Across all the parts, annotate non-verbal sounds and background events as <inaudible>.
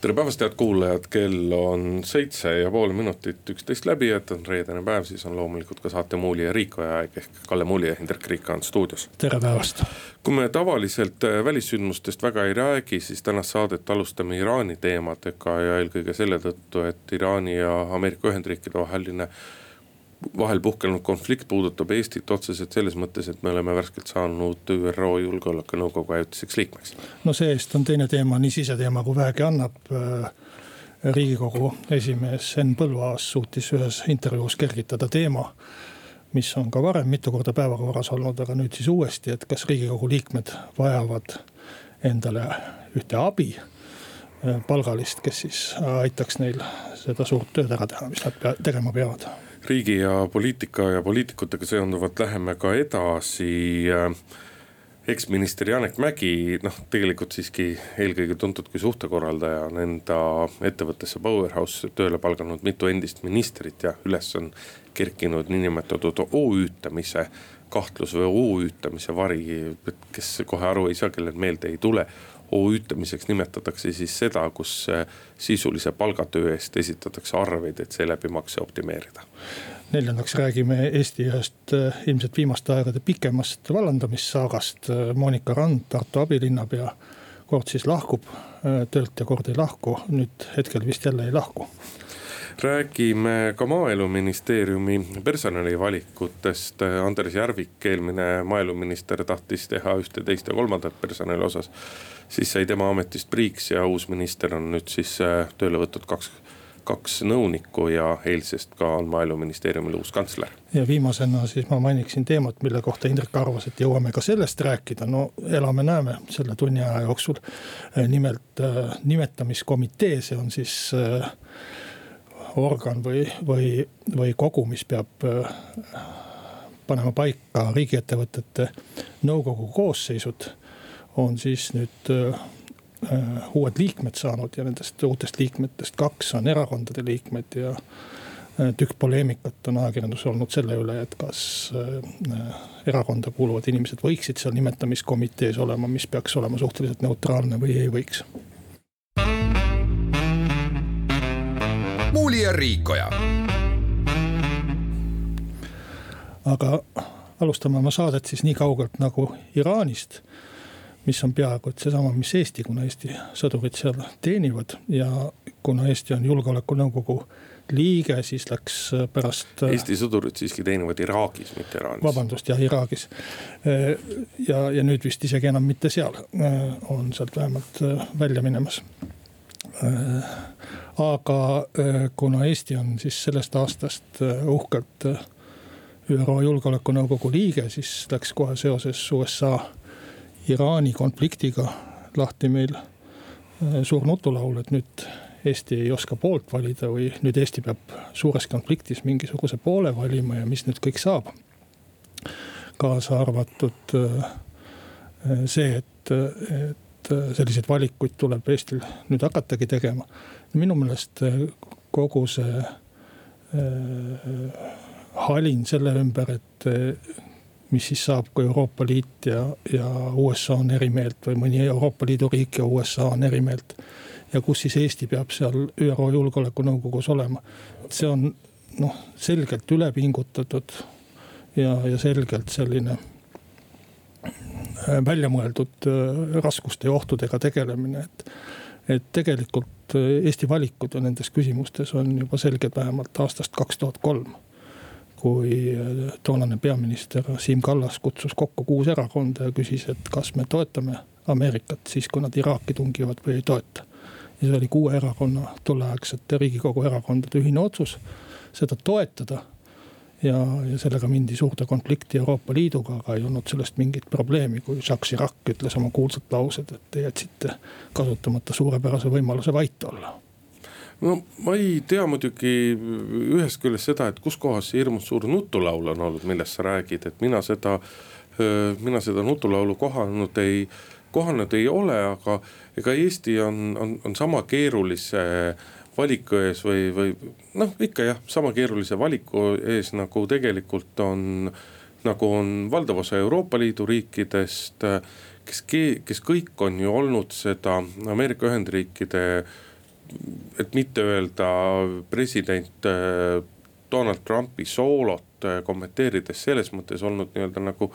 tere päevast, head kuulajad, kell on seitse ja pool minutit üksteist läbi, et on reedene päev, siis on loomulikult ka saate Muuli ja Riikoja aeg ehk Kalle Muuli ja Hindrek Riik on stuudios. tere päevast. kui me tavaliselt äh, välissündmustest väga ei räägi, siis tänast saadet alustame Iraani teemadega ja eelkõige selle tõttu, et Iraani ja Ameerika Ühendriikide vaheline vahel puhkenud konflikt puudutab Eestit otseselt selles mõttes, et me oleme värskelt saanud ÜRO Julgeolekunõukogu ajutiseks liikmeks. no see-eest on teine teema, nii siseteema kui vähegi annab. Äh, riigikogu esimees Henn Põlluaas suutis ühes intervjuus kergitada teema, mis on ka varem mitu korda päevakorras olnud, aga nüüd siis uuesti, et kas riigikogu liikmed vajavad endale ühte abi äh, palgalist, kes siis aitaks neil seda suurt tööd ära teha, mis nad tegema peavad riigi ja poliitika ja poliitikutega seonduvalt läheme ka edasi. Eksminister Janek Mägi, noh tegelikult siiski eelkõige tuntud kui suhtekorraldaja, on enda ettevõttesse Powerhouse tööle palganud mitu endist ministrit ja üles on kerkinud niinimetatud OÜ-tamise kahtlus või OÜ-tamise vari, kes kohe aru ei saa, kellel meelde ei tule OÜ-tamiseks nimetatakse siis seda, kus äh, sisulise palgatöö eest esitatakse arveid, et seeläbi makse optimeerida. neljandaks räägime Eesti ühest äh, ilmselt viimaste aegade pikemast vallandamissaagast. Äh, Monika Rand, Tartu abilinnapea, kord siis lahkub töölt ja kord ei lahku, nüüd hetkel vist jälle ei lahku räägime ka maaeluministeeriumi personalivalikutest. Andres Järvik, eelmine maaeluminister, tahtis teha ühte, teist ja kolmandat personali osas. siis sai tema ametist priiks ja uus minister on nüüd siis äh, tööle võtnud kaks kaks nõunikku ja eilsest ka on maaeluministeeriumil uus kantsler. ja viimasena siis ma mainiksin teemat, mille kohta Indrek arvas, et jõuame ka sellest rääkida, no elame-näeme selle tunni aja jooksul. nimelt äh, nimetamiskomitee, see on siis äh, organ või, või, või kogu, mis peab äh, panema paika riigiettevõtete nõukogu koosseisud, on siis nüüd äh, äh, uued liikmed saanud ja nendest uutest liikmetest kaks on erakondade liikmed ja tükk poleemikat on ajakirjanduses olnud selle üle, et kas erakonda kuuluvad inimesed võiksid seal nimetamiskomitees olema, mis peaks olema suhteliselt neutraalne või ei võiks Muuli ja Riikoja. aga alustame oma saadet siis nii kaugelt nagu Iraanist mis on peaaegu et seesama, mis Eesti, kuna Eesti sõdurid seal teenivad ja kuna Eesti on julgeolekunõukogu liige, siis läks pärast. Eesti sõdurid siiski teenivad Iraagis, mitte Iraanis. vabandust, jah, Iraagis. ja, ja nüüd vist isegi enam mitte seal, on sealt vähemalt välja minemas aga äh, kuna Eesti on siis sellest aastast äh, uhkelt äh, ÜRO Julgeolekunõukogu liige, siis läks kohe seoses USA Iraani konfliktiga lahti meil suur nutulaul, et nüüd Eesti ei oska poolt valida või nüüd Eesti peab suures konfliktis mingisuguse poole valima ja mis nüüd kõik saab. kaasa arvatud see, et, et selliseid valikuid tuleb Eestil nüüd hakatagi tegema minu meelest äh, kogu see äh, halin selle ümber, et äh, mis siis saab, kui Euroopa Liit ja, ja USA on eri meelt või mõni Euroopa Liidu riik ja USA on eri meelt. ja kus siis Eesti peab seal ÜRO Julgeolekunõukogus olema. see on noh, selgelt üle pingutatud ja, ja selgelt selline väljamõeldud raskuste ja ohtudega tegelemine, et et tegelikult äh, Eesti valikud ju nendes küsimustes on juba selged vähemalt aastast kaks tuhat kolm. kui äh, toonane peaminister Siim Kallas kutsus kokku kuus erakonda ja küsis, et kas me toetame Ameerikat siis, kui nad Iraaki tungivad või ei toeta. ja see oli kuue erakonna, tolleaegsete riigikogu erakondade ühine otsus seda toetada ja, ja sellega mindi suurde konflikti Euroopa Liiduga, aga ei olnud sellest mingit probleemi, kui Jacques Chirac ütles oma kuulsad laused, et te jätsite kasutamata suurepärase võimaluse vait olla. No ma ei tea muidugi ühest küljest seda, et kus kohas see hirmus suur nutulaul on olnud, millest sa räägid, et mina seda mina seda nutulaulu kohanud ei, kohanud ei ole, aga ega Eesti on, on, on sama keerulise valiku ees või, või noh, ikka jah, sama keerulise valiku ees nagu tegelikult on, nagu on valdav osa Euroopa Liidu riikidest. kes, kes kõik on ju olnud seda Ameerika Ühendriikide, et mitte öelda president äh, Donald Trumpi soolot äh, kommenteerides selles mõttes olnud nii-öelda nagu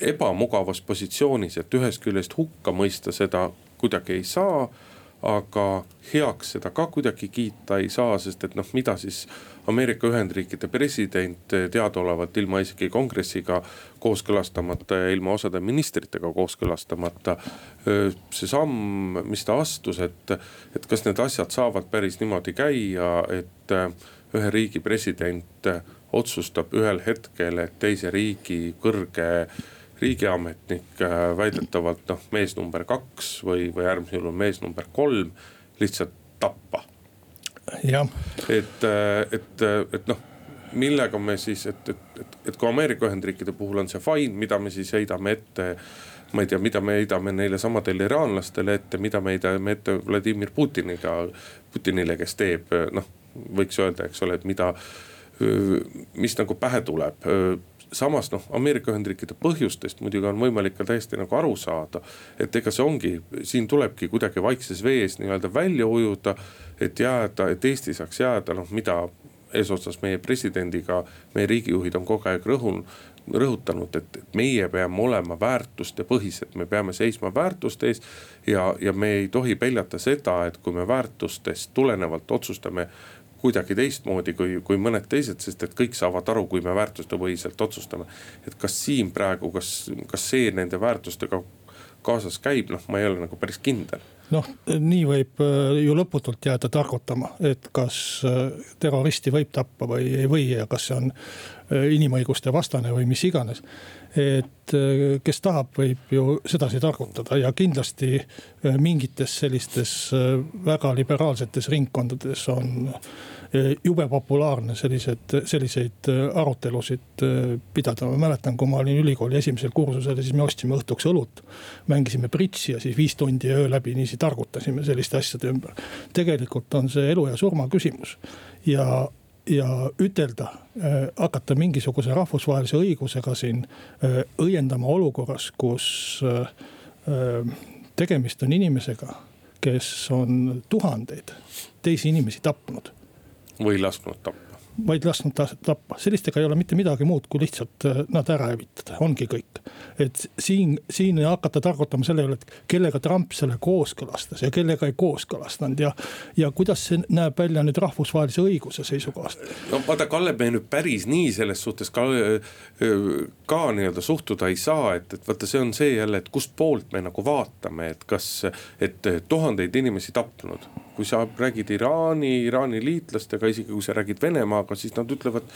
ebamugavas positsioonis, et ühest küljest hukka mõista seda kuidagi ei saa aga heaks seda ka kuidagi kiita ei saa, sest et noh, mida siis Ameerika Ühendriikide president teadaolevalt ilma isegi kongressiga kooskõlastamata ja ilma osade ministritega kooskõlastamata. see samm, mis ta astus, et, et kas need asjad saavad päris niimoodi käia, et ühe riigi president otsustab ühel hetkel, et teise riigi kõrge riigiametnik äh, väidetavalt noh, mees number kaks või, või äärmisel juhul mees number kolm lihtsalt tappa. et, äh, et, et noh, millega me siis, et, et, et, et kui Ameerika Ühendriikide puhul on see fine, mida me siis heidame ette ma ei tea, mida me heidame neile samadele iraanlastele ette, mida me heidame ette Vladimir Putiniga, Putinile, kes teeb noh, võiks öelda, eks ole, et mida, mis nagu pähe tuleb samas noh, Ameerika Ühendriikide põhjustest muidugi on võimalik ka täiesti nagu aru saada. et ega see ongi, siin tulebki kuidagi vaikses vees nii-öelda välja ujuda, et jääda, et Eesti saaks jääda noh, mida eesotsas meie presidendiga, meie riigijuhid on kogu aeg rõhunud rõhutanud, et meie peame olema väärtustepõhised, me peame seisma väärtuste ees. ja, ja me ei tohi peljata seda, et kui me väärtustest tulenevalt otsustame kuidagi teistmoodi kui, kui mõned teised, sest et kõik saavad aru, kui me väärtustepõhiselt otsustame. et kas siin praegu, kas, kas see nende väärtustega kaasas käib, noh, ma ei ole nagu päris kindel noh, nii võib äh, ju lõputult jääda targutama, et kas äh, terroristi võib tappa või ei või ja kas see on äh, inimõiguste vastane või mis iganes. et kes tahab, võib ju sedasi targutada ja kindlasti mingites sellistes väga liberaalsetes ringkondades on jube populaarne sellised, selliseid arutelusid pidada. ma mäletan, kui ma olin ülikooli esimesel kursusel siis me ostsime õhtuks õlut. mängisime pritsi ja siis viis tundi öö läbi niiviisi niiviisi targutasime selliste asjade ümber. tegelikult on see elu ja surma küsimus ja, ja ütelda, äh, hakata mingisuguse rahvusvahelise õigusega siin äh, õiendama olukorras, kus äh, tegemist on inimesega, kes on tuhandeid teisi inimesi tapnud. või lasknud tappa vaid lasknud tappa, sellistega ei ole mitte midagi muud, kui lihtsalt äh, nad ära hävitada, ongi kõik. et siin, siin hakata targutama selle üle, et kellega Trump selle kooskõlastas ja kellega ei kooskõlastanud ja. ja kuidas see näeb välja nüüd rahvusvahelise õiguse seisukohast. no vaata, Kalle, me nüüd päris nii selles suhtes ka, ka nii-öelda suhtuda ei saa, et, et vaata, see on see jälle, et kustpoolt me nagu vaatame, et kas, et tuhandeid inimesi tapnud kui sa räägid Iraani, Iraani liitlastega, isegi kui sa räägid Venemaaga, siis nad ütlevad.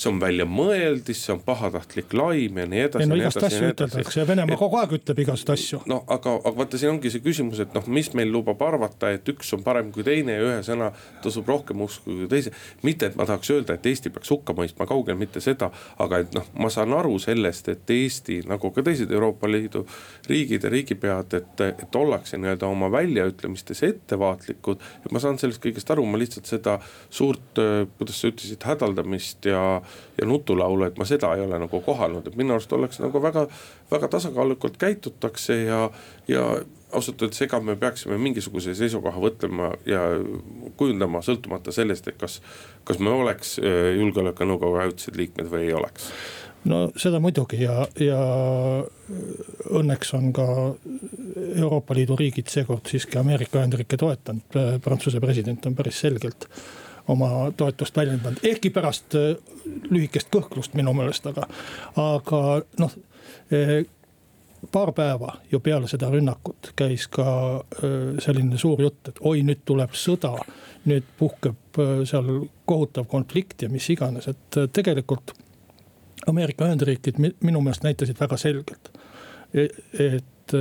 See on väljamõeldis, see on pahatahtlik laim ja nii edasi. ei no igast asju üteldakse ja Venemaa kogu aeg ütleb igasuguseid asju. no aga, aga vaata, siin ongi see küsimus, et noh, mis meil lubab arvata, et üks on parem kui teine ja ühe sõna tasub rohkem usku kui teise. mitte, et ma tahaks öelda, et Eesti peaks hukka mõistma, kaugel mitte seda, aga et noh, ma saan aru sellest, et Eesti nagu ka teised Euroopa Liidu riigid ja riigipead, et, et ollakse nii-öelda oma väljaütlemistes ettevaatlikud et ma saan sellest kõigest aru, ma lihtsalt seda suurt, kuidas sa ütlesid, hädaldamist ja, ja nutulaulu, et ma seda ei ole nagu kohanud, et minu arust ollakse nagu väga, väga tasakaalukalt käitutakse ja, ja ausalt öeldes, ega me peaksime mingisuguse seisukoha võtlema ja kujundama sõltumata sellest, et kas, kas me oleks äh, julgeolekunõukogu ajutised liikmed või ei oleks no seda muidugi ja, ja õnneks on ka Euroopa Liidu riigid seekord siiski Ameerika Ühendriike toetanud. Prantsuse president on päris selgelt oma toetust väljendanud, ehkki pärast äh, lühikest kõhklust minu meelest, aga, aga noh äh, paar päeva ju peale seda rünnakut käis ka äh, selline suur jutt, et oi, nüüd tuleb sõda. nüüd puhkeb seal kohutav konflikt ja mis iganes, et tegelikult Ameerika Ühendriigid minu meelest näitasid väga selgelt, e-, et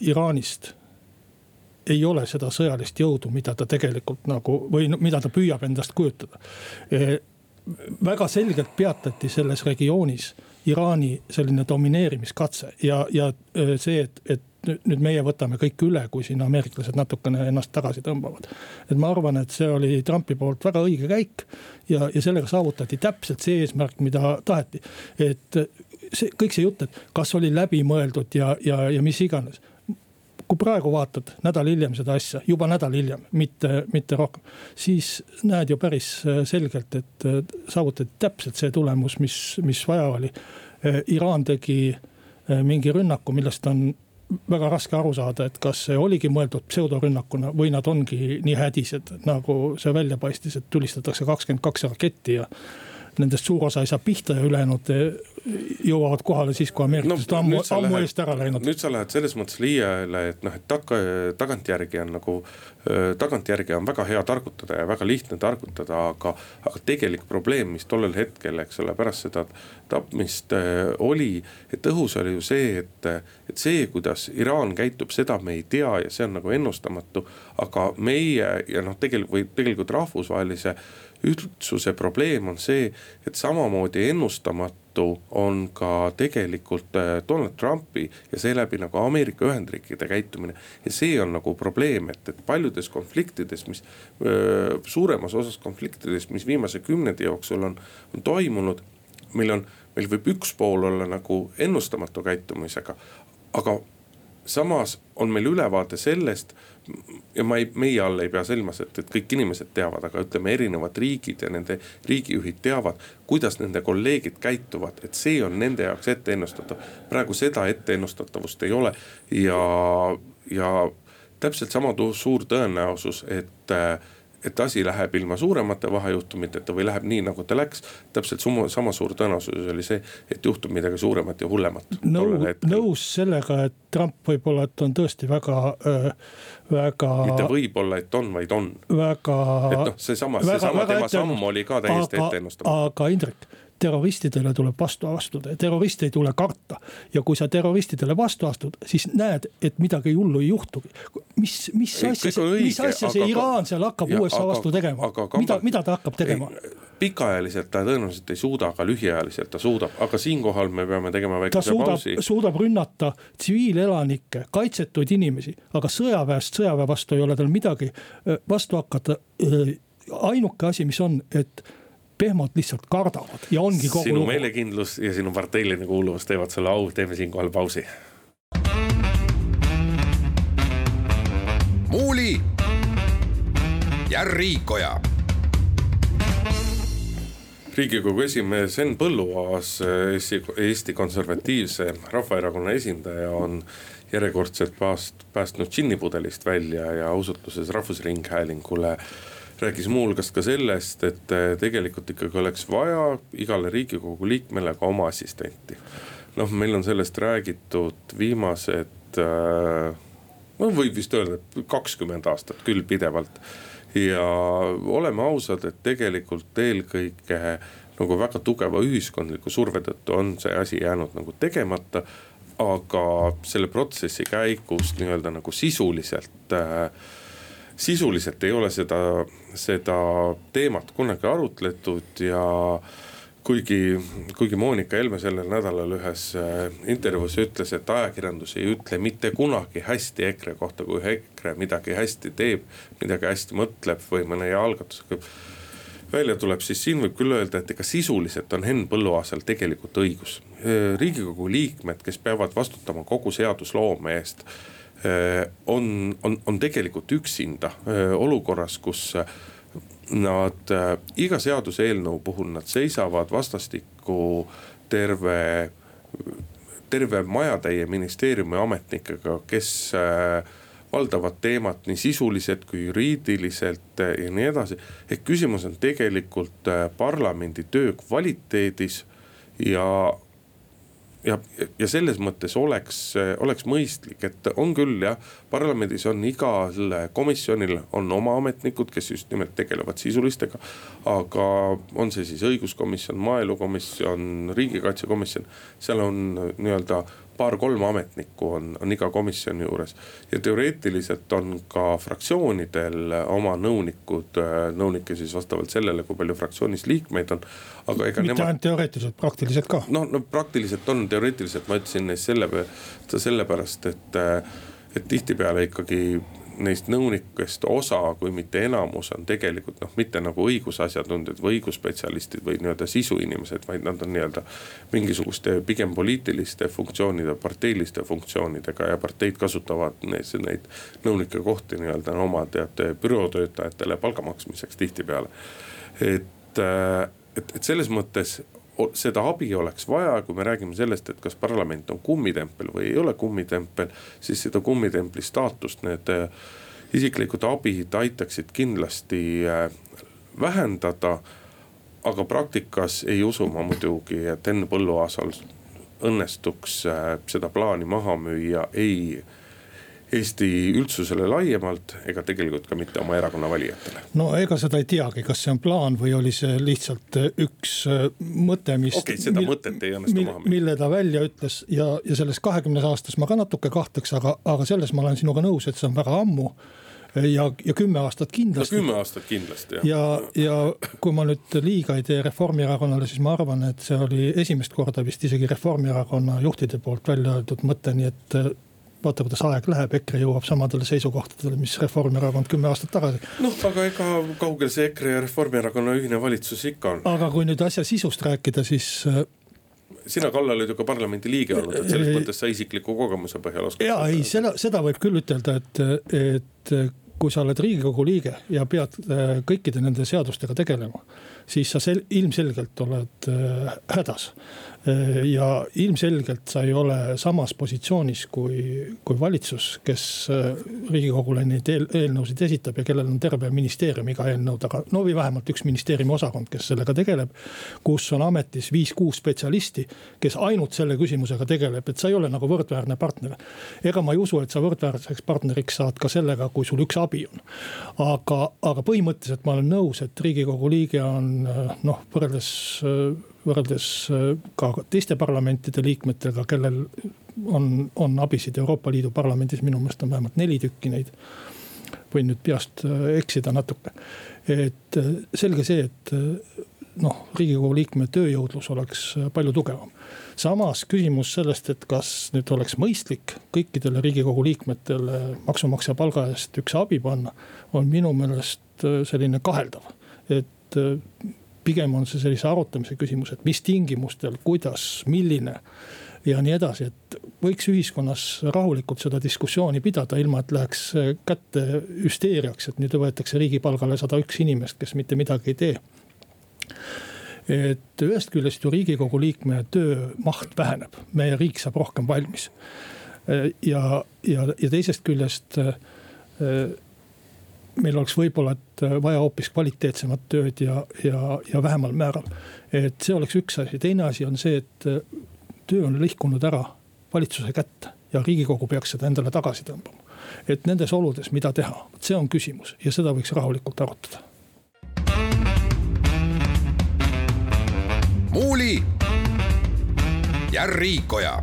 Iraanist ei ole seda sõjalist jõudu, mida ta tegelikult nagu või mida ta püüab endast kujutada. E, väga selgelt peatati selles regioonis Iraani selline domineerimiskatse ja, ja see, et, et nüüd meie võtame kõik üle, kui siin ameeriklased natukene ennast tagasi tõmbavad. et ma arvan, et see oli Trumpi poolt väga õige käik ja, ja sellega saavutati täpselt see eesmärk, mida taheti. et see kõik see jutt, et kas oli läbimõeldud ja, ja, ja mis iganes kui praegu vaatad nädal hiljem seda asja, juba nädal hiljem, mitte, mitte rohkem. siis näed ju päris selgelt, et saavutati täpselt see tulemus, mis, mis vaja oli. Iraan tegi mingi rünnaku, millest on väga raske aru saada, et kas see oligi mõeldud pseudorünnakuna või nad ongi nii hädised, nagu see välja paistis, et tulistatakse kakskümmend kaks raketti ja nendest suur osa ei saa pihta ja ülejäänud jõuavad kohale siis, kui ameeriklased no, ammu, ammu eest ära läinud. nüüd sa lähed selles mõttes liiale, et noh, et taga, tagantjärgi on nagu, tagantjärgi on väga hea targutada ja väga lihtne targutada, aga. aga tegelik probleem, mis tollel hetkel, eks ole, pärast seda tapmist oli, et õhus oli ju see, et, et see, kuidas Iraan käitub, seda me ei tea ja see on nagu ennustamatu. aga meie ja noh, tegelikult või tegelikult rahvusvahelise üldsuse probleem on see, et samamoodi ennustamatu on ka tegelikult äh, Donald Trumpi ja seeläbi nagu Ameerika Ühendriikide käitumine. ja see on nagu probleem, et, et paljudes konfliktides, mis öö, suuremas osas konfliktidest, mis viimase kümnendi jooksul on, on toimunud. meil on, meil võib üks pool olla nagu ennustamatu käitumisega, aga samas on meil ülevaade sellest ja ma ei, meie all ei pea silmas, et, et kõik inimesed teavad, aga ütleme, erinevad riigid ja nende riigijuhid teavad, kuidas nende kolleegid käituvad, et see on nende jaoks ette ennustatav. praegu seda etteennustatavust ei ole ja, ja täpselt sama suur tõenäosus, et äh, et asi läheb ilma suuremate vahejuhtumiteta või läheb nii, nagu ta läks. täpselt sama, sama suur tõenäosus oli see, et juhtub midagi suuremat ja hullemat. nõus sellega, et Trump võib-olla, et on tõesti väga äh,, väga. mitte võib-olla, et on, vaid on. väga. et noh, seesama, seesama tema samm oli ka täiesti ette ennustamatu. aga Indrek terroristidele tuleb vastu astuda ja terroriste ei tule karta. ja kui sa terroristidele vastu astud, siis näed, et midagi hullu ei juhtugi. mis, mis asja, mis asja see aga, Iraan seal hakkab USA vastu tegema, mida, mida ta hakkab tegema? pikaajaliselt ta tõenäoliselt ei suuda, aga lühiajaliselt ta suudab, aga siinkohal me peame tegema väikese pausi. suudab rünnata tsiviilelanikke, kaitsetuid inimesi, aga sõjaväest sõjaväe vastu ei ole tal midagi äh, vastu hakata. Äh, ainuke asi, mis on, et pehmod lihtsalt kardavad ja ongi kogu sinu lugu. meelekindlus ja sinu parteiline kuuluvus teevad sulle au, teeme siinkohal pausi. muuli ja Riikoja riigikogu esimees Henn Põlluaas, Eesti, Eesti Konservatiivse Rahvaerakonna esindaja on järjekordselt pääst-, päästnud džinnipudelist välja ja ausalt Rahvusringhäälingule rääkis muuhulgas ka sellest, et eh, tegelikult ikkagi oleks vaja igale riigikogu liikmele ka oma assistenti. noh, meil on sellest räägitud viimased äh,, no võib vist öelda, et kakskümmend aastat küll pidevalt. ja oleme ausad, et tegelikult eelkõige nagu väga tugeva ühiskondliku surve tõttu on see asi jäänud nagu tegemata. aga selle protsessi käigus nii-öelda nagu sisuliselt äh, sisuliselt ei ole seda, seda teemat kunagi arutletud ja kuigi, kuigi Monika Helme sellel nädalal ühes äh, intervjuus ütles, et ajakirjandus ei ütle mitte kunagi hästi EKRE kohta, kui EKRE midagi hästi teeb, midagi hästi mõtleb või mõne algatusega välja tuleb, siis siin võib küll öelda, et ega sisuliselt on Henn Põlluaasal tegelikult õigus. Äh, riigikogu liikmed, kes peavad vastutama kogu seadusloome eest on, on, on tegelikult üksinda äh, olukorras, kus äh, nad iga seaduseelnõu puhul nad seisavad vastastikku terve, terve majatäie ministeeriumi ametnikega, kes valdavad teemat nii sisuliselt kui juriidiliselt ja nii edasi. ehk küsimus on tegelikult parlamendi töö kvaliteedis ja ja, ja selles mõttes oleks, oleks mõistlik, et on küll jah, parlamendis on igal komisjonil on oma ametnikud, kes just nimelt tegelevad sisulistega. aga on see siis õiguskomisjon, maaelukomisjon, riigikaitsekomisjon, seal on nii-öelda paar-kolm ametnikku on, on iga komisjoni juures. ja teoreetiliselt on ka fraktsioonidel oma nõunikud, nõunikke siis vastavalt sellele, kui palju fraktsioonis liikmeid on. aga ega mitte nemad... ainult teoreetiliselt, praktiliselt ka. noh, no praktiliselt on, teoreetiliselt ma ütlesin neist selle, sellepärast, et, et tihtipeale ikkagi neist nõunikest osa, kui mitte enamus, on tegelikult noh, mitte nagu õigusasjatundjad või õigusspetsialistid või nii-öelda sisuinimesed, vaid nad on nii-öelda mingisuguste pigem poliitiliste funktsioonide, parteiliste funktsioonidega ja parteid kasutavad neid, neid nõunike kohti nii-öelda oma teate bürootöötajatele palga maksmiseks tihtipeale. et, et, et selles mõttes seda abi oleks vaja, kui me räägime sellest, et kas parlament on kummitempel või ei ole kummitempel, siis seda kummitempli staatust need äh, isiklikud abid aitaksid kindlasti äh, vähendada. aga praktikas ei usu ma muidugi, et Henn Põlluaasal õnnestuks äh, seda plaani maha müüa ei Eesti üldsusele laiemalt ega tegelikult ka mitte oma erakonna valijatele. no ega seda ei teagi, kas see on plaan või oli see lihtsalt äh, üks äh, mõte, mis. okei okay,, seda mil, mõtet ei õnnestu maha müüa. mille ta välja ütles ja, ja selles kahekümnes aastas ma ka natuke kahtleks, aga, aga selles ma olen sinuga nõus, et see on väga ammu ja, ja kümme aastat kindlasti. no kümme aastat kindlasti jah. ja, ja kui ma nüüd liiga ei tee Reformierakonnale, siis ma arvan, et see oli esimest korda vist isegi Reformierakonna juhtide poolt välja öeldud mõte, nii et vaata, kuidas aeg läheb, EKRE jõuab samadele seisukohtadele, mis Reformierakond kümme aastat tagasi. noh, aga ega kaugel see EKRE ja Reformierakonna ühine valitsus ikka on. aga kui nüüd asja sisust rääkida, siis äh, sina, Kalle, oled ju ka parlamendi liige olnud, et selles mõttes sa isikliku kogemuse põhjal oskad. ja ei, seda, seda võib küll ütelda, et, et kui sa oled riigikogu liige ja pead äh, kõikide nende seadustega tegelema, siis sa sel-, ilmselgelt oled äh, hädas Äh, ja ilmselgelt sa ei ole samas positsioonis kui, kui valitsus, kes äh, riigikogule neid eelnõusid esitab ja kellel on terve ministeerium iga eelnõu taga. no või vähemalt üks ministeeriumi osakond, kes sellega tegeleb. kus on ametis viis-kuus spetsialisti, kes ainult selle küsimusega tegeleb, et sa ei ole nagu võrdväärne partner. ega ma ei usu, et sa võrdväärseks partneriks saad ka sellega, kui sul üks abi on. aga, aga põhimõtteliselt ma olen nõus, et riigikogu liige on äh, noh, võrreldes võrreldes äh, ka teiste parlamentide liikmetega, kellel on, on abisid Euroopa Liidu parlamendis, minu meelest on vähemalt neli tükki neid. võin nüüd peast äh, eksida natuke, et äh, selge see, et noh, riigikogu liikme tööjõudlus oleks palju tugevam. samas küsimus sellest, et kas nüüd oleks mõistlik kõikidele riigikogu liikmetele maksumaksja palga eest üks abi panna, on minu meelest selline kaheldav, et pigem on see sellise arutamise küsimus, et mis tingimustel, kuidas, milline ja nii edasi, et võiks ühiskonnas rahulikult seda diskussiooni pidada, ilma et läheks kätte hüsteeriaks, et nüüd võetakse riigipalgale sada üks inimest, kes mitte midagi ei tee. et ühest küljest ju riigikogu liikme töö maht väheneb, meie riik saab rohkem valmis. ja, ja, ja teisest küljest meil oleks võib-olla äh, vaja hoopis kvaliteetsemat tööd ja, ja, ja vähemal määral. et see oleks üks asi, teine asi on see, et äh, töö on lõhkunud ära valitsuse kätte ja riigikogu peaks seda endale tagasi tõmbama. et nendes oludes, mida teha, see on küsimus ja seda võiks rahulikult arutada. muuli ja Riikoja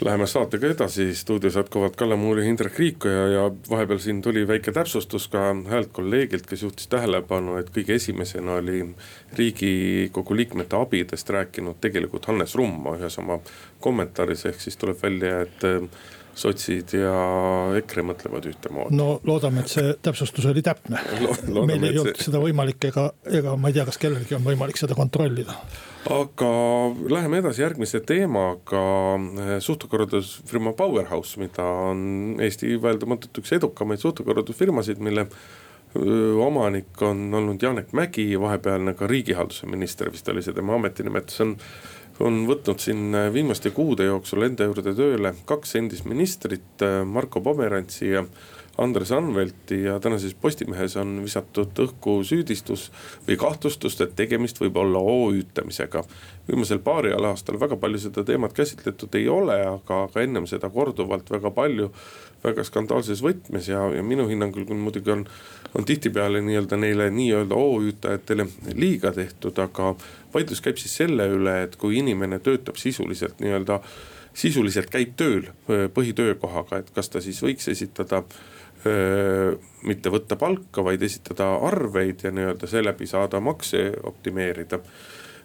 Läheme saatega edasi, stuudios jätkuvalt Kalle Muul ja Indrek Riikoja ja vahepeal siin tuli väike täpsustus ka häält kolleegilt, kes juhtis tähelepanu, et kõige esimesena oli riigikogu liikmete abidest rääkinud tegelikult Hannes Rumm ühes oma kommentaaris, ehk siis tuleb välja, et sotsid ja EKRE mõtlevad ühtemoodi. no loodame, et see täpsustus oli täpne <laughs> Lo. meil ei olnud see... seda võimalik ega, ega ma ei tea, kas kellelgi on võimalik seda kontrollida aga läheme edasi järgmise teemaga, suhtekorraldusfirma Powerhouse, mida on Eesti vaieldamatult üks edukamaid suhtekorraldusfirmasid, mille omanik on olnud Janek Mägi, vahepealne ka riigihalduse minister vist oli see tema ametinimetus, on on võtnud siin viimaste kuude jooksul enda juurde tööle kaks endist ministrit, Marko Pomerantsi ja Andres Anvelti ja tänases Postimehes on visatud õhku süüdistus või kahtlustust, et tegemist võib olla OÜ-tamisega. viimasel paaril aastal väga palju seda teemat käsitletud ei ole, aga, aga ennem seda korduvalt väga palju. väga skandaalses võtmes ja, ja minu hinnangul küll muidugi on, on tihtipeale nii-öelda neile nii-öelda OÜ-tajatele liiga tehtud, aga vaidlus käib siis selle üle, et kui inimene töötab sisuliselt nii-öelda sisuliselt käib tööl põhitöökohaga, et kas ta siis võiks esitada mitte võtta palka, vaid esitada arveid ja nii-öelda seeläbi saada makse optimeerida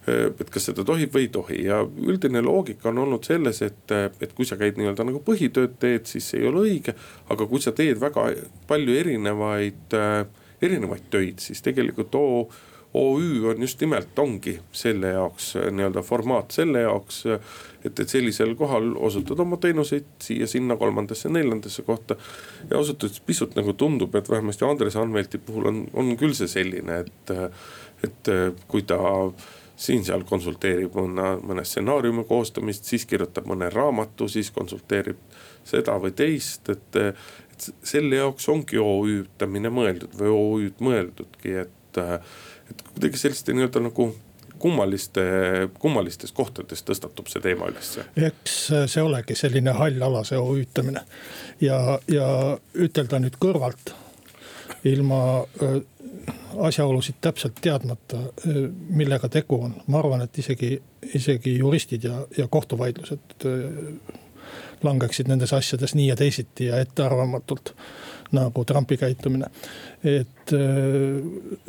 et kas seda tohib või ei tohi ja üldine loogika on olnud selles, et, et kui sa käid nii-öelda nagu põhitööd teed, siis see ei ole õige. aga kui sa teed väga palju erinevaid, erinevaid töid, siis tegelikult oo OÜ on just nimelt, ongi selle jaoks nii-öelda formaat selle jaoks. et, et sellisel kohal osutad oma teenuseid siia-sinna kolmandasse, neljandasse kohta. ja ausalt öeldes pisut nagu tundub, et vähemasti Andres Anvelti puhul on, on küll see selline, et, et kui ta siin-seal konsulteerib mõne, mõne stsenaariumi koostamist, siis kirjutab mõne raamatu, siis konsulteerib seda või teist, et. et selle jaoks ongi OÜ-tamine mõeldud või OÜ-d mõeldudki, et et kuidagi selliste nii-öelda nagu kummaliste, kummalistes kohtades tõstatub see teema ülesse. eks see olegi selline hall ala, see OÜ-tamine ja, ja ütelda nüüd kõrvalt ilma asjaolusid täpselt teadmata, millega tegu on, ma arvan, et isegi, isegi juristid ja, ja kohtuvaidlused langeksid nendes asjades nii ja teisiti ja ettearvamatult nagu Trumpi käitumine. et äh,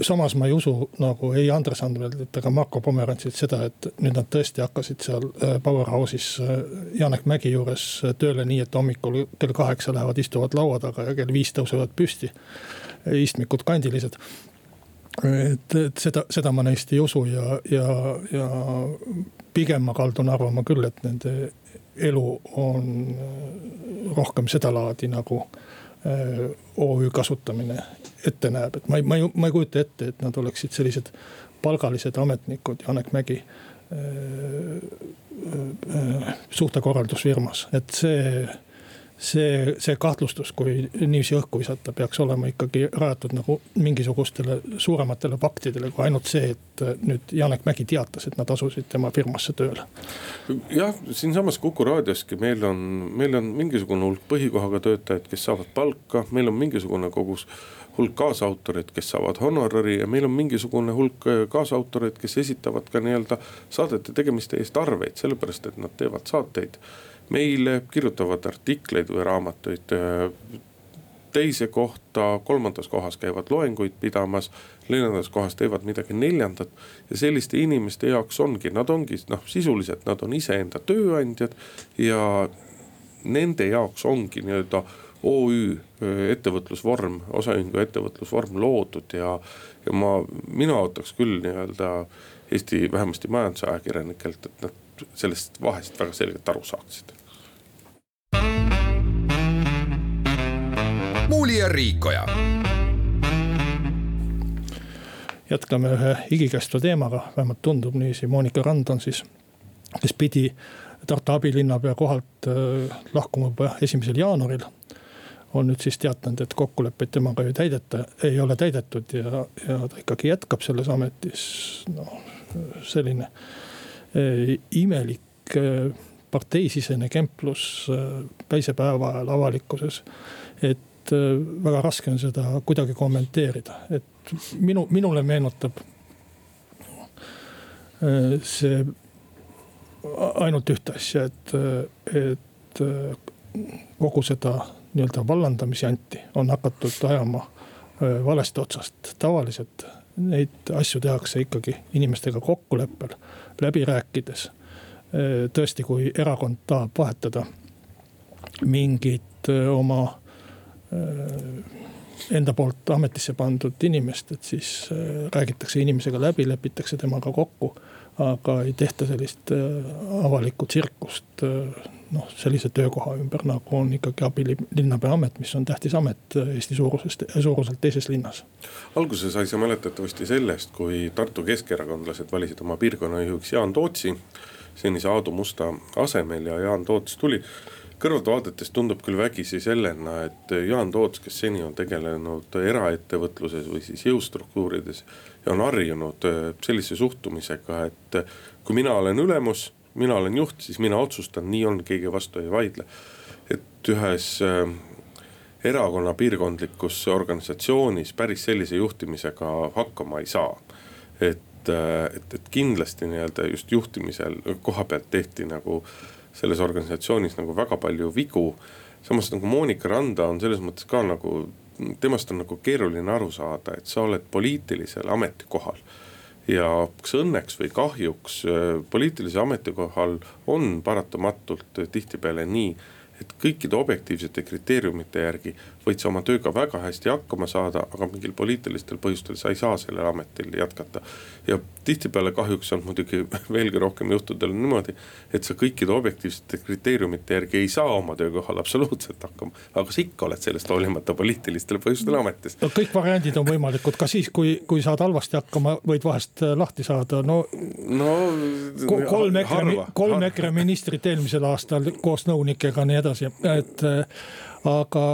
samas ma ei usu nagu ei Andres Anveltit ega Marko Pomerantsit seda, et nüüd nad tõesti hakkasid seal äh, Powerhouse'is äh, Janek Mägi juures tööle nii, et hommikul kell kaheksa lähevad, istuvad laua taga ja kell viis tõusevad püsti. istmikud kandilised et, et seda, seda ma neist ei usu ja, ja, ja pigem ma kaldun arvama küll, et nende elu on rohkem sedalaadi nagu äh, OÜ kasutamine ette näeb, et ma ei, ma ei, ma ei kujuta ette, et nad oleksid sellised palgalised ametnikud, Janek Mägi äh, äh, suhtekorraldusfirmas, et see see, see kahtlustus, kui niiviisi õhku visata, peaks olema ikkagi rajatud nagu mingisugustele suurematele faktidele kui ainult see, et nüüd Janek Mägi teatas, et nad asusid tema firmasse tööle. jah, siinsamas Kuku raadioski meil on, meil on mingisugune hulk põhikohaga töötajaid, kes saavad palka, meil on mingisugune kogus hulk kaasautoreid, kes saavad honorari ja meil on mingisugune hulk kaasautoreid, kes esitavad ka nii-öelda saadete tegemiste eest arveid, sellepärast et nad teevad saateid meile, kirjutavad artikleid või raamatuid äh, teise kohta, kolmandas kohas käivad loenguid pidamas, neljandas kohas teevad midagi neljandat. ja selliste inimeste jaoks ongi, nad ongi noh, sisuliselt nad on iseenda tööandjad ja nende jaoks ongi nii-öelda OÜ äh, ettevõtlusvorm, osaühingu ettevõtlusvorm loodud ja, ja ma, mina ootaks küll nii-öelda Eesti vähemasti majandusajakirjanikelt, et nad sellest vahest väga selgelt aru saaksid. muuli ja Riikoja. jätkame ühe igikestva teemaga, vähemalt tundub niiviisi, Monika Rand on siis, kes pidi Tartu abilinnapea kohalt äh, lahkuma juba esimesel jaanuaril on nüüd siis teatanud, et kokkuleppeid temaga ei täideta, ei ole täidetud ja, ja ta ikkagi jätkab selles ametis. noh, selline imelik äh, parteisisene kemplus päisepäeva ajal avalikkuses. et äh, väga raske on seda kuidagi kommenteerida, et minu, minule meenutab äh, see ainult ühte asja, et, et kogu seda nii-öelda vallandamisjanti on hakatud ajama äh, valest otsast. tavaliselt neid asju tehakse ikkagi inimestega kokkuleppel, läbi rääkides. tõesti, kui erakond tahab vahetada mingit oma Äh, enda poolt ametisse pandud inimest, et siis räägitakse inimesega läbi, lepitakse temaga kokku. aga ei tehta sellist avalikku tsirkust noh, sellise töökoha ümber, nagu on ikkagi abilinnapea amet, mis on tähtis amet Eesti suurusest, suuruselt teises linnas. alguse sai see mäletatavasti sellest, kui Tartu keskerakondlased valisid oma piirkonnajuhiks Jaan Tootsi senise Aadu Musta asemel ja Jaan Toots tuli kõrvalt vaadates tundub küll vägisi sellena, et Jaan Toots, kes seni on tegelenud eraettevõtluses või siis jõustruktuurides. ja on harjunud äh, sellise suhtumisega, et kui mina olen ülemus, mina olen juht, siis mina otsustan, nii on, keegi vastu ei vaidle. et ühes äh, erakonna piirkondlikus organisatsioonis päris sellise juhtimisega hakkama ei saa. et, äh, et, et kindlasti nii-öelda just juhtimisel koha pealt tehti nagu selles organisatsioonis nagu väga palju vigu. samas nagu Monika Randa on selles mõttes ka nagu, temast on nagu keeruline aru saada, et sa oled poliitilisel ametikohal ja kas õnneks või kahjuks äh, poliitilisel ametikohal on paratamatult tihtipeale nii et kõikide objektiivsete kriteeriumite järgi võid sa oma tööga väga hästi hakkama saada, aga mingil poliitilistel põhjustel sa ei saa sellel ametil jätkata. ja tihtipeale kahjuks on muidugi <laughs> veelgi rohkem juhtudel niimoodi, et sa kõikide objektiivsete kriteeriumite järgi ei saa oma töökohal absoluutselt hakkama. aga sa ikka oled sellest hoolimata poliitilistel põhjustel ametis. no kõik variandid on võimalikud ka siis, kui, kui saad halvasti hakkama, võid vahest äh, lahti saada, no. no kolm EKRE, kolm EKRE ministrit eelmisel aastal koos nõunikega, nii edasi, et aga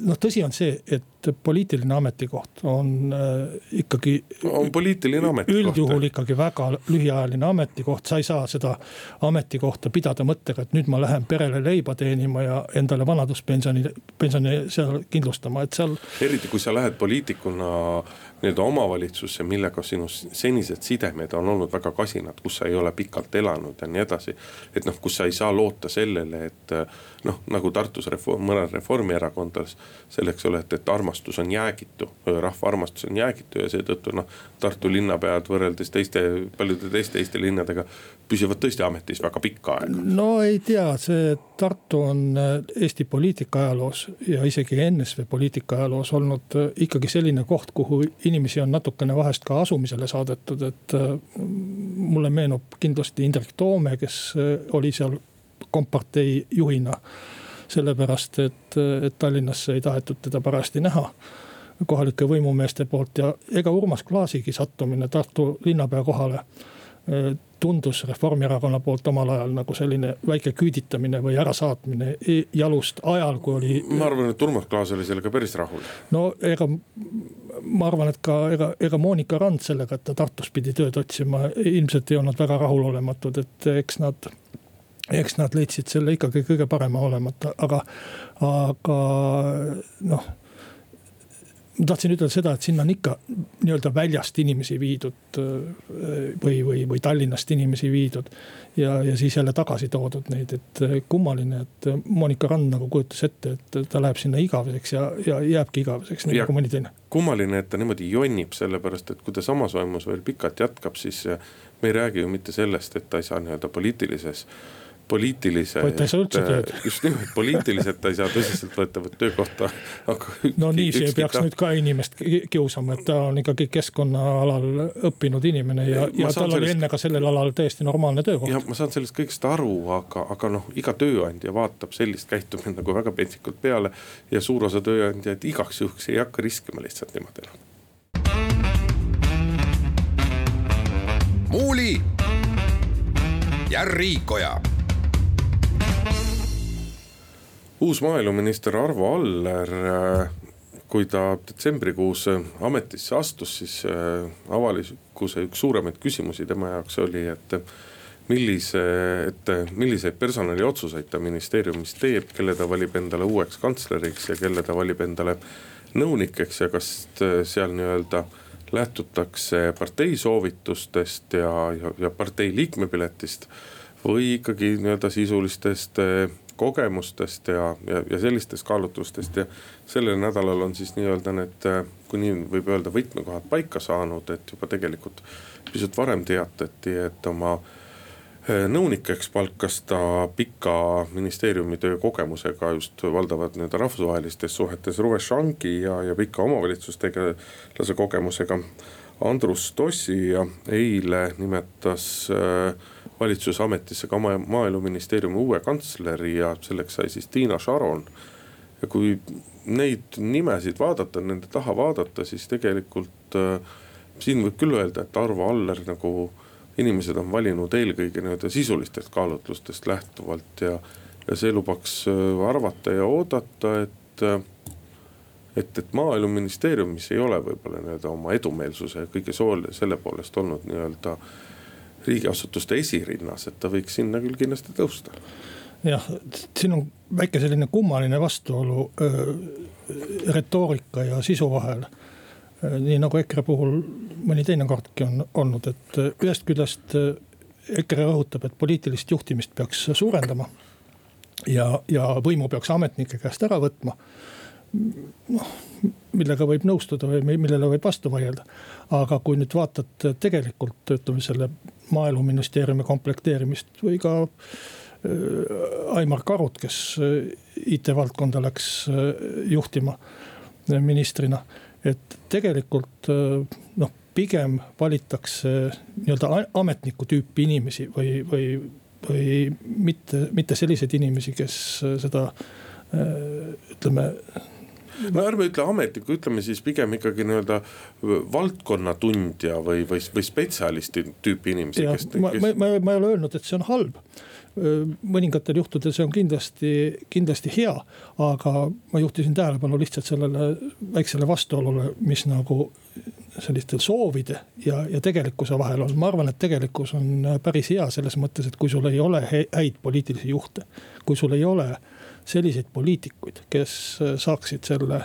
noh, tõsi on see, et poliitiline ametikoht on äh, ikkagi. on poliitiline ametikoht. üldjuhul ikkagi väga lühiajaline ametikoht, sa ei saa seda ametikohta pidada mõttega, et nüüd ma lähen perele leiba teenima ja endale vanaduspensioni, pensioni seal kindlustama, et seal. eriti kui sa lähed poliitikuna nii-öelda omavalitsusse, millega sinu senised sidemed on olnud väga kasinad, kus sa ei ole pikalt elanud ja nii edasi. et noh, kus sa ei saa loota sellele, et noh, nagu Tartus reform, mõned reformierakondlas selleks ole, et, et armastus on jäägitu, rahva armastus on jäägitu ja seetõttu noh. Tartu linnapead võrreldes teiste, paljude teiste Eesti linnadega püsivad tõesti ametis väga pikka aega. no ei tea, see Tartu on Eesti poliitika ajaloos ja isegi NSV poliitika ajaloos olnud ikkagi selline koht, kuhu inimesi on natukene vahest ka asumisele saadetud, et mulle meenub kindlasti Indrek Toome, kes oli seal kompartei juhina. Sellepärast, et, et Tallinnasse ei tahetud teda parajasti näha kohalike võimumeeste poolt ja ega Urmas Klaasigi sattumine Tartu linnapea kohale tundus Reformierakonna poolt omal ajal nagu selline väike küüditamine või ärasaatmine jalust ajal, kui oli. ma arvan, et Urmas Klaas oli sellega päris rahul. no ega ma arvan, et ka ega, ega Monika Rand sellega, et ta Tartus pidi tööd otsima, ilmselt ei olnud väga rahulolematud, et eks nad eks nad leidsid selle ikkagi kõige parema olemata, aga, aga noh ma tahtsin ütelda seda, et sinna on ikka nii-öelda väljast inimesi viidud või, või, või Tallinnast inimesi viidud. ja, ja siis jälle tagasi toodud neid, et kummaline, et Monika Rand nagu kujutas ette, et ta läheb sinna igaveseks ja, ja jääbki igaveseks, nii nagu mõni teine. kummaline, et ta niimoodi jonnib, sellepärast et kui ta samas vaimus veel pikalt jätkab, siis me ei räägi ju mitte sellest, et ta ei saa nii-öelda poliitilises poliitilise. tööd. just nimelt, poliitiliselt ta ei saa tõsiseltvõetavat töökohta. <laughs> no nii, see ei peaks ta... nüüd ka inimest kiusama, et ta on ikkagi keskkonnaalal õppinud inimene ja, ja tal oli sellest... enne ka sellel alal täiesti normaalne töökoht. jah, ma saan sellest kõigest aru, aga, aga noh, iga tööandja vaatab sellist käitumist nagu väga pentsikult peale. ja suur osa tööandjaid igaks juhuks ei hakka riskima lihtsalt niimoodi noh. muuli ja Riikoja uus maaeluminister Arvo Aller, äh, kui ta detsembrikuus ametisse astus, siis äh, avalikkuse üks suuremaid küsimusi tema jaoks oli, et millise, et milliseid personaliotsuseid ta ministeeriumis teeb, kelle ta valib endale uueks kantsleriks ja kelle ta valib endale nõunikeks ja kas seal nii-öelda lähtutakse partei soovitustest ja, ja, ja partei liikmepiletist või ikkagi nii-öelda sisulistest kogemustest ja, ja, ja sellistest kaalutlustest ja sellel nädalal on siis nii-öelda need, kui nii võib öelda, võtmekohad paika saanud, et juba tegelikult pisut varem teatati, et oma eh, nõunikeks palkas ta pika ministeeriumi töö kogemusega just valdavalt nii-öelda rahvusvahelistes suhetes Ruve Shangi ja, ja pika omavalitsustegelase kogemusega Andrus Tossi ja eile nimetas äh, valitsusametisse ka maaeluministeeriumi uue kantsleri ja selleks sai siis Tiina Šaron. ja kui neid nimesid vaadata, nende taha vaadata, siis tegelikult äh, siin võib küll öelda, et Arvo Aller nagu inimesed on valinud eelkõige nii-öelda sisulistest kaalutlustest lähtuvalt ja, ja see lubaks äh, arvata ja oodata, et äh, et, et maaeluministeeriumis ei ole võib-olla nii-öelda oma edumeelsuse kõige sool selle poolest olnud nii-öelda riigiasutuste esirinnas, et ta võiks sinna küll kindlasti tõusta. jah, siin on väike selline kummaline vastuolu öö, retoorika ja sisu vahel. nii nagu EKRE puhul mõni teine kordki on olnud, et ühest küljest EKRE rõhutab, et poliitilist juhtimist peaks suurendama. ja, ja võimu peaks ametnike käest ära võtma noh, millega võib nõustuda või millele võib vastu vaielda. aga kui nüüd vaatad tegelikult ütleme selle maaeluministeeriumi komplekteerimist või ka äh, Aimar Karut, kes äh, IT-valdkonda läks äh, juhtima ministrina. et tegelikult noh, pigem valitakse nii-öelda ametniku tüüpi inimesi või, või, või mitte, mitte selliseid inimesi, kes seda ütleme no ärme ütle ametniku, ütleme siis pigem ikkagi nii-öelda valdkonna tundja või, või, või spetsialisti tüüpi inimesi. ma, kes... ma, ma, ma ei ole öelnud, et see on halb mõningatel juhtudel see on kindlasti, kindlasti hea. aga ma juhtisin tähelepanu lihtsalt sellele väiksele vastuolule, mis nagu selliste soovide ja, ja tegelikkuse vahel on. ma arvan, et tegelikkus on päris hea selles mõttes, et kui sul ei ole häid poliitilisi juhte, kui sul ei ole äh, selliseid poliitikuid, kes äh, saaksid selle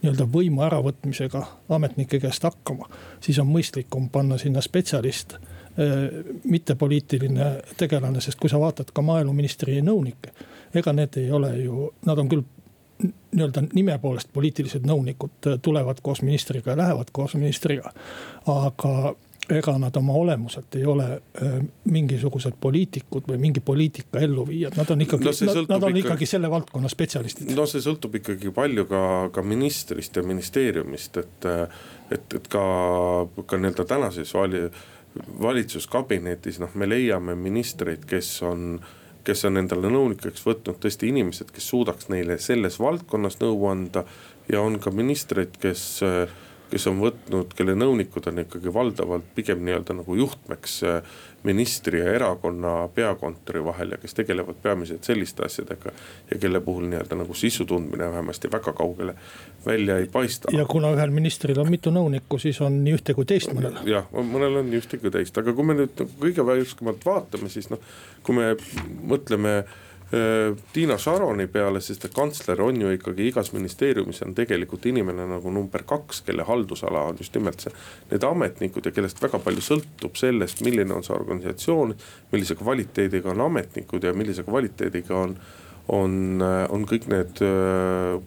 nii-öelda võimu äravõtmisega ametnike käest hakkama. siis on mõistlikum panna sinna spetsialist, äh, mitte poliitiline tegelane, sest kui sa vaatad ka maaeluministri nõunikke. ega need ei ole ju, nad on küll nii-öelda nime poolest poliitilised nõunikud, tulevad koos ministriga ja lähevad koos ministriga. aga ega nad oma olemuselt ei ole äh, mingisugused poliitikud või mingi poliitika elluviijad, nad on ikkagi no, nad, nad on ikkagi, ikkagi selle valdkonna spetsialistid. no see sõltub ikkagi palju ka, ka ministrist ja ministeeriumist, et, et, et ka, ka nii-öelda tänases vali, valitsuskabinetis noh, me leiame ministreid, kes on kes on endale nõunikeks võtnud tõesti inimesed, kes suudaks neile selles valdkonnas nõu anda ja on ka ministreid, kes äh, kes on võtnud, kelle nõunikud on ikkagi valdavalt pigem nii-öelda nagu juhtmeks äh, ministri ja erakonna peakontori vahel ja kes tegelevad peamiselt selliste asjadega. ja kelle puhul nii-öelda nagu sisu tundmine vähemasti väga kaugele välja ei paista. ja kuna ühel ministril on mitu nõunikku, siis on nii ühte kui teist mõnel. jah, mõnel on nii ühte kui teist, aga kui me nüüd nagu kõige värskamalt vaatame, siis noh, kui me mõtleme Tiina Šaroni peale, sest et kantsler on ju ikkagi igas ministeeriumis on tegelikult inimene nagu number kaks, kelle haldusala on just nimelt see. Need ametnikud ja kellest väga palju sõltub sellest, milline on see organisatsioon, millise kvaliteediga on ametnikud ja millise kvaliteediga on on, on kõik need,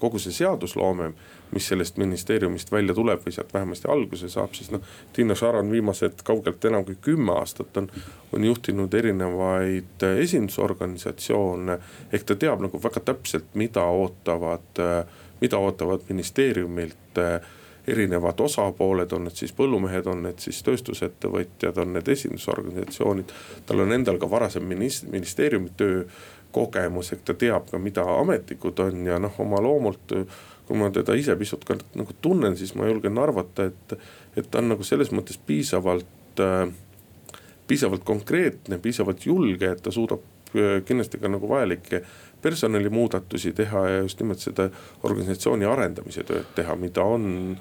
kogu see seadusloome, mis sellest ministeeriumist välja tuleb või sealt vähemasti alguse saab, siis noh. Tiina Šaran viimased kaugelt enam kui kümme aastat on, on juhtinud erinevaid esindusorganisatsioone. ehk ta teab nagu väga täpselt, mida ootavad, mida ootavad ministeeriumilt erinevad osapooled, on need siis põllumehed, on need siis tööstusettevõtjad, on need esindusorganisatsioonid. tal on endal ka varasem ministeeriumi töö kogemus, ehk ta teab ka, mida ametnikud on ja noh, oma loomult. Kui ma teda ise pisut ka nagu tunnen, siis ma julgen arvata, et, et ta on nagu selles mõttes piisavalt äh,, piisavalt konkreetne, piisavalt julge, et ta suudab äh, kindlasti ka nagu vajalikke personalimuudatusi teha ja just nimelt seda organisatsiooni arendamise tööd teha, mida on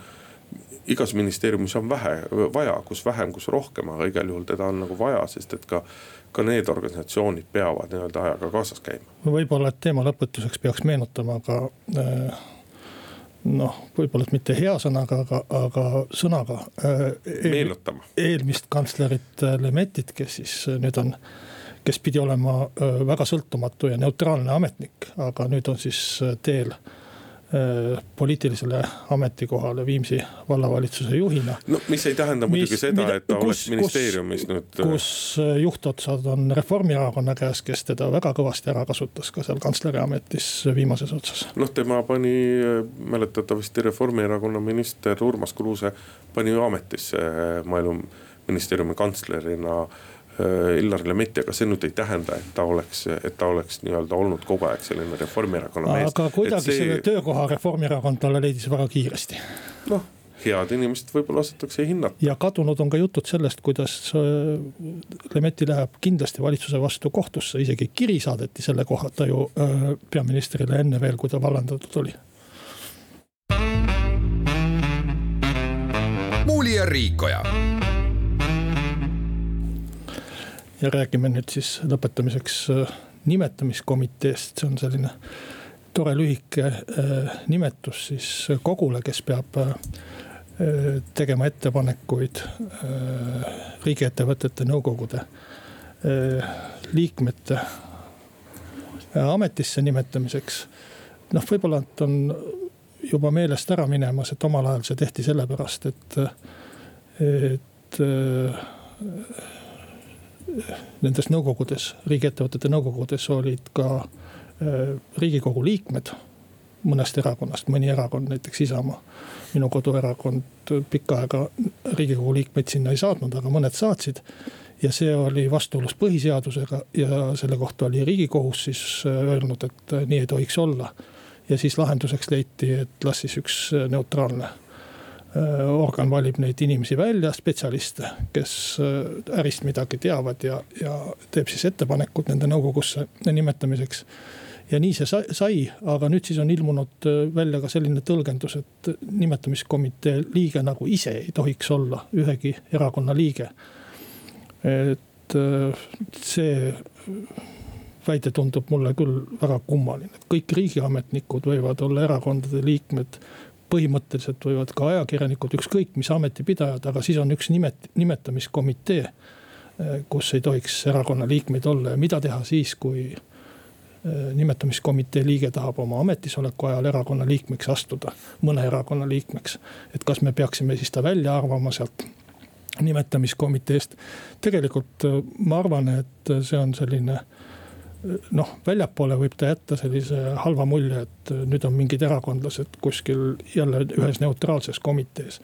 igas ministeeriumis on vähe, vaja, kus vähem, kus rohkem, aga igal juhul teda on nagu vaja, sest et ka ka need organisatsioonid peavad nii-öelda ajaga kaasas käima. võib-olla, et teema lõpetuseks peaks meenutama ka äh, noh, võib-olla mitte hea sõnaga, aga, aga sõnaga äh,. meenutama. eelmist kantslerit äh, Lemetit, kes siis äh, nüüd on, kes pidi olema väga sõltumatu ja neutraalne ametnik, aga nüüd on siis teel poliitilisele ametikohale Viimsi vallavalitsuse juhina. no mis ei tähenda muidugi mis, seda, et ta kus, oleks ministeeriumis kus, nüüd. Äh, kus äh, juhtotsad on Reformierakonna käes, kes teda väga kõvasti ära kasutas ka seal kantsleri ametis viimases otsas. noh, tema pani mäletatavasti Reformierakonna minister Urmas Kruuse pani ju ametisse maaeluministeeriumi kantslerina Äh, Illar Lemetti, aga see nüüd ei tähenda, et ta oleks, et ta oleks nii-öelda olnud kogu aeg selline Reformierakonna mees. aga kuidagi see... selle töökoha Reformierakond talle leidis väga kiiresti. noh, head inimest võib-olla osatakse hinnata. ja kadunud on ka jutud sellest, kuidas äh, Lemetti läheb kindlasti valitsuse vastu kohtusse, isegi kiri saadeti selle kohta ju äh, peaministrile enne veel, kui ta vallandatud oli. muuli ja Riikoja ja räägime nüüd siis lõpetamiseks nimetamiskomiteest, see on selline tore lühike nimetus siis kogule, kes peab tegema ettepanekuid riigiettevõtete nõukogude liikmete ametisse nimetamiseks. noh, võib-olla nad on juba meelest ära minemas, et omal ajal see tehti sellepärast, et, et nendes nõukogudes, riigiettevõtete nõukogudes olid ka äh, riigikogu liikmed mõnest erakonnast, mõni erakond, näiteks Isamaa. minu koduerakond pikka aega riigikogu liikmeid sinna ei saatnud, aga mõned saatsid. ja see oli vastuolus põhiseadusega ja selle kohta oli riigikohus siis äh, öelnud, et äh, nii ei tohiks olla. ja siis lahenduseks leiti, et las siis üks neutraalne organ valib neid inimesi välja, spetsialiste, kes äh, ärist midagi teavad ja, ja teeb siis ettepanekud nende nõukogusse nimetamiseks. ja nii see sai, aga nüüd siis on ilmunud äh, välja ka selline tõlgendus, et nimetamiskomitee liige nagu ise ei tohiks olla ühegi erakonna liige. et see väide tundub mulle küll väga kummaline, kõik riigiametnikud võivad olla erakondade liikmed põhimõtteliselt võivad ka ajakirjanikud, ükskõik mis ametipidajad, aga siis on üks nimet-, nimetamiskomitee. Eh, kus ei tohiks erakonna liikmeid olla ja mida teha siis, kui eh, nimetamiskomitee liige tahab oma ametisoleku ajal erakonna liikmeks astuda, mõne erakonna liikmeks. et kas me peaksime siis ta välja arvama sealt nimetamiskomiteest. tegelikult eh, ma arvan, et see on selline noh, väljapoole võib ta jätta sellise halva mulje, et nüüd on mingid erakondlased kuskil jälle ühes neutraalses komitees.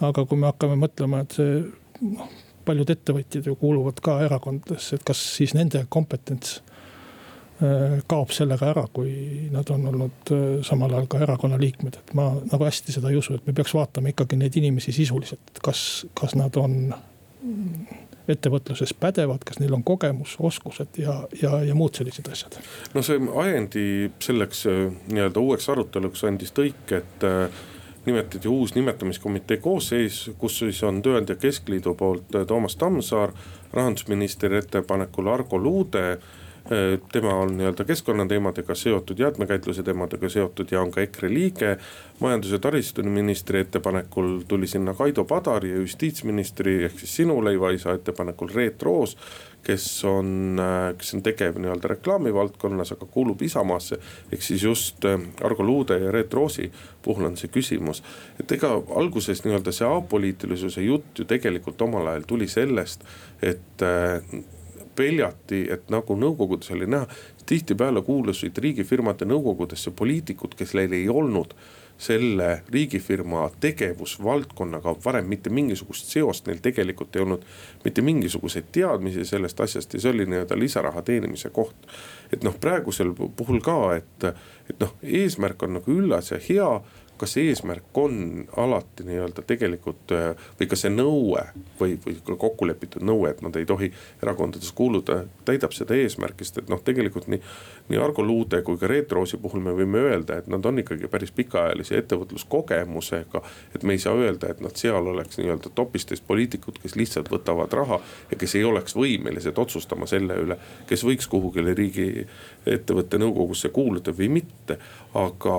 aga kui me hakkame mõtlema, et see noh, paljud ettevõtjad ju kuuluvad ka erakondadesse, et kas siis nende kompetents äh, kaob sellega ära, kui nad on olnud äh, samal ajal ka erakonna liikmed, et ma nagu hästi seda ei usu, et me peaks vaatama ikkagi neid inimesi sisuliselt, kas, kas nad on ettevõtluses pädevad, kas neil on kogemus, oskused ja, ja, ja muud sellised asjad. no see ajendi selleks äh, nii-öelda uueks aruteluks andis tõik, et äh, nimetati uus nimetamiskomitee koosseis, kus siis on Tööandja Keskliidu poolt äh, Toomas Tammsaar, rahandusministri ettepanekul Argo Luude tema on nii-öelda keskkonnateemadega seotud, jäätmekäitluse teemadega seotud ja on ka EKRE liige. majandus- ja taristuministri ettepanekul tuli sinna Kaido Padar ja justiitsministri ehk siis sinu leivaisa ettepanekul Reet Roos kes on, kes on tegev nii-öelda reklaamivaldkonnas, aga kuulub Isamaasse. ehk siis just äh, Argo Luude ja Reet Roosi puhul on see küsimus. et ega alguses nii-öelda see apoliitilisuse jutt ju tegelikult omal ajal tuli sellest, et äh, peljati, et nagu nõukogudes oli näha, tihtipeale kuulusid riigifirmade nõukogudesse poliitikud, kes neil ei olnud selle riigifirma tegevusvaldkonnaga varem mitte mingisugust seost, neil tegelikult ei olnud mitte mingisuguseid teadmisi sellest asjast ja see oli nii-öelda lisaraha teenimise koht. et noh, praegusel puhul ka, et, et noh, eesmärk on nagu üllas ja hea kas see eesmärk on alati nii-öelda tegelikult äh, või ka see nõue või, või kokku lepitud nõue, et nad ei tohi erakondades kuuluda, täidab seda eesmärki, sest et noh, tegelikult nii. nii Argo Luude kui ka Reet Roosi puhul me võime öelda, et nad on ikkagi päris pikaajalise ettevõtluskogemusega. et me ei saa öelda, et nad seal oleks nii-öelda topistes poliitikud, kes lihtsalt võtavad raha ja kes ei oleks võimelised otsustama selle üle, kes võiks kuhugile riigiettevõtte nõukogusse kuuluda või mitte, aga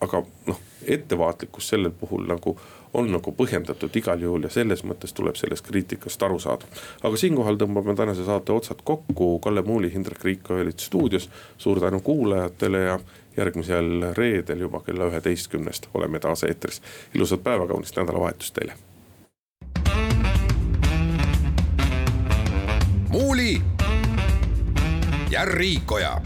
aga noh, ettevaatlikkus sellel puhul nagu on nagu põhjendatud igal juhul ja selles mõttes tuleb sellest kriitikast aru saada. aga siinkohal tõmbame tänase saate otsad kokku, Kalle Muuli, Hindrek Riik olid stuudios. suur tänu kuulajatele ja järgmisel reedel juba kella üheteistkümnest oleme taas eetris. ilusat päeva, kaunist nädalavahetust teile. muuli ja Riikoja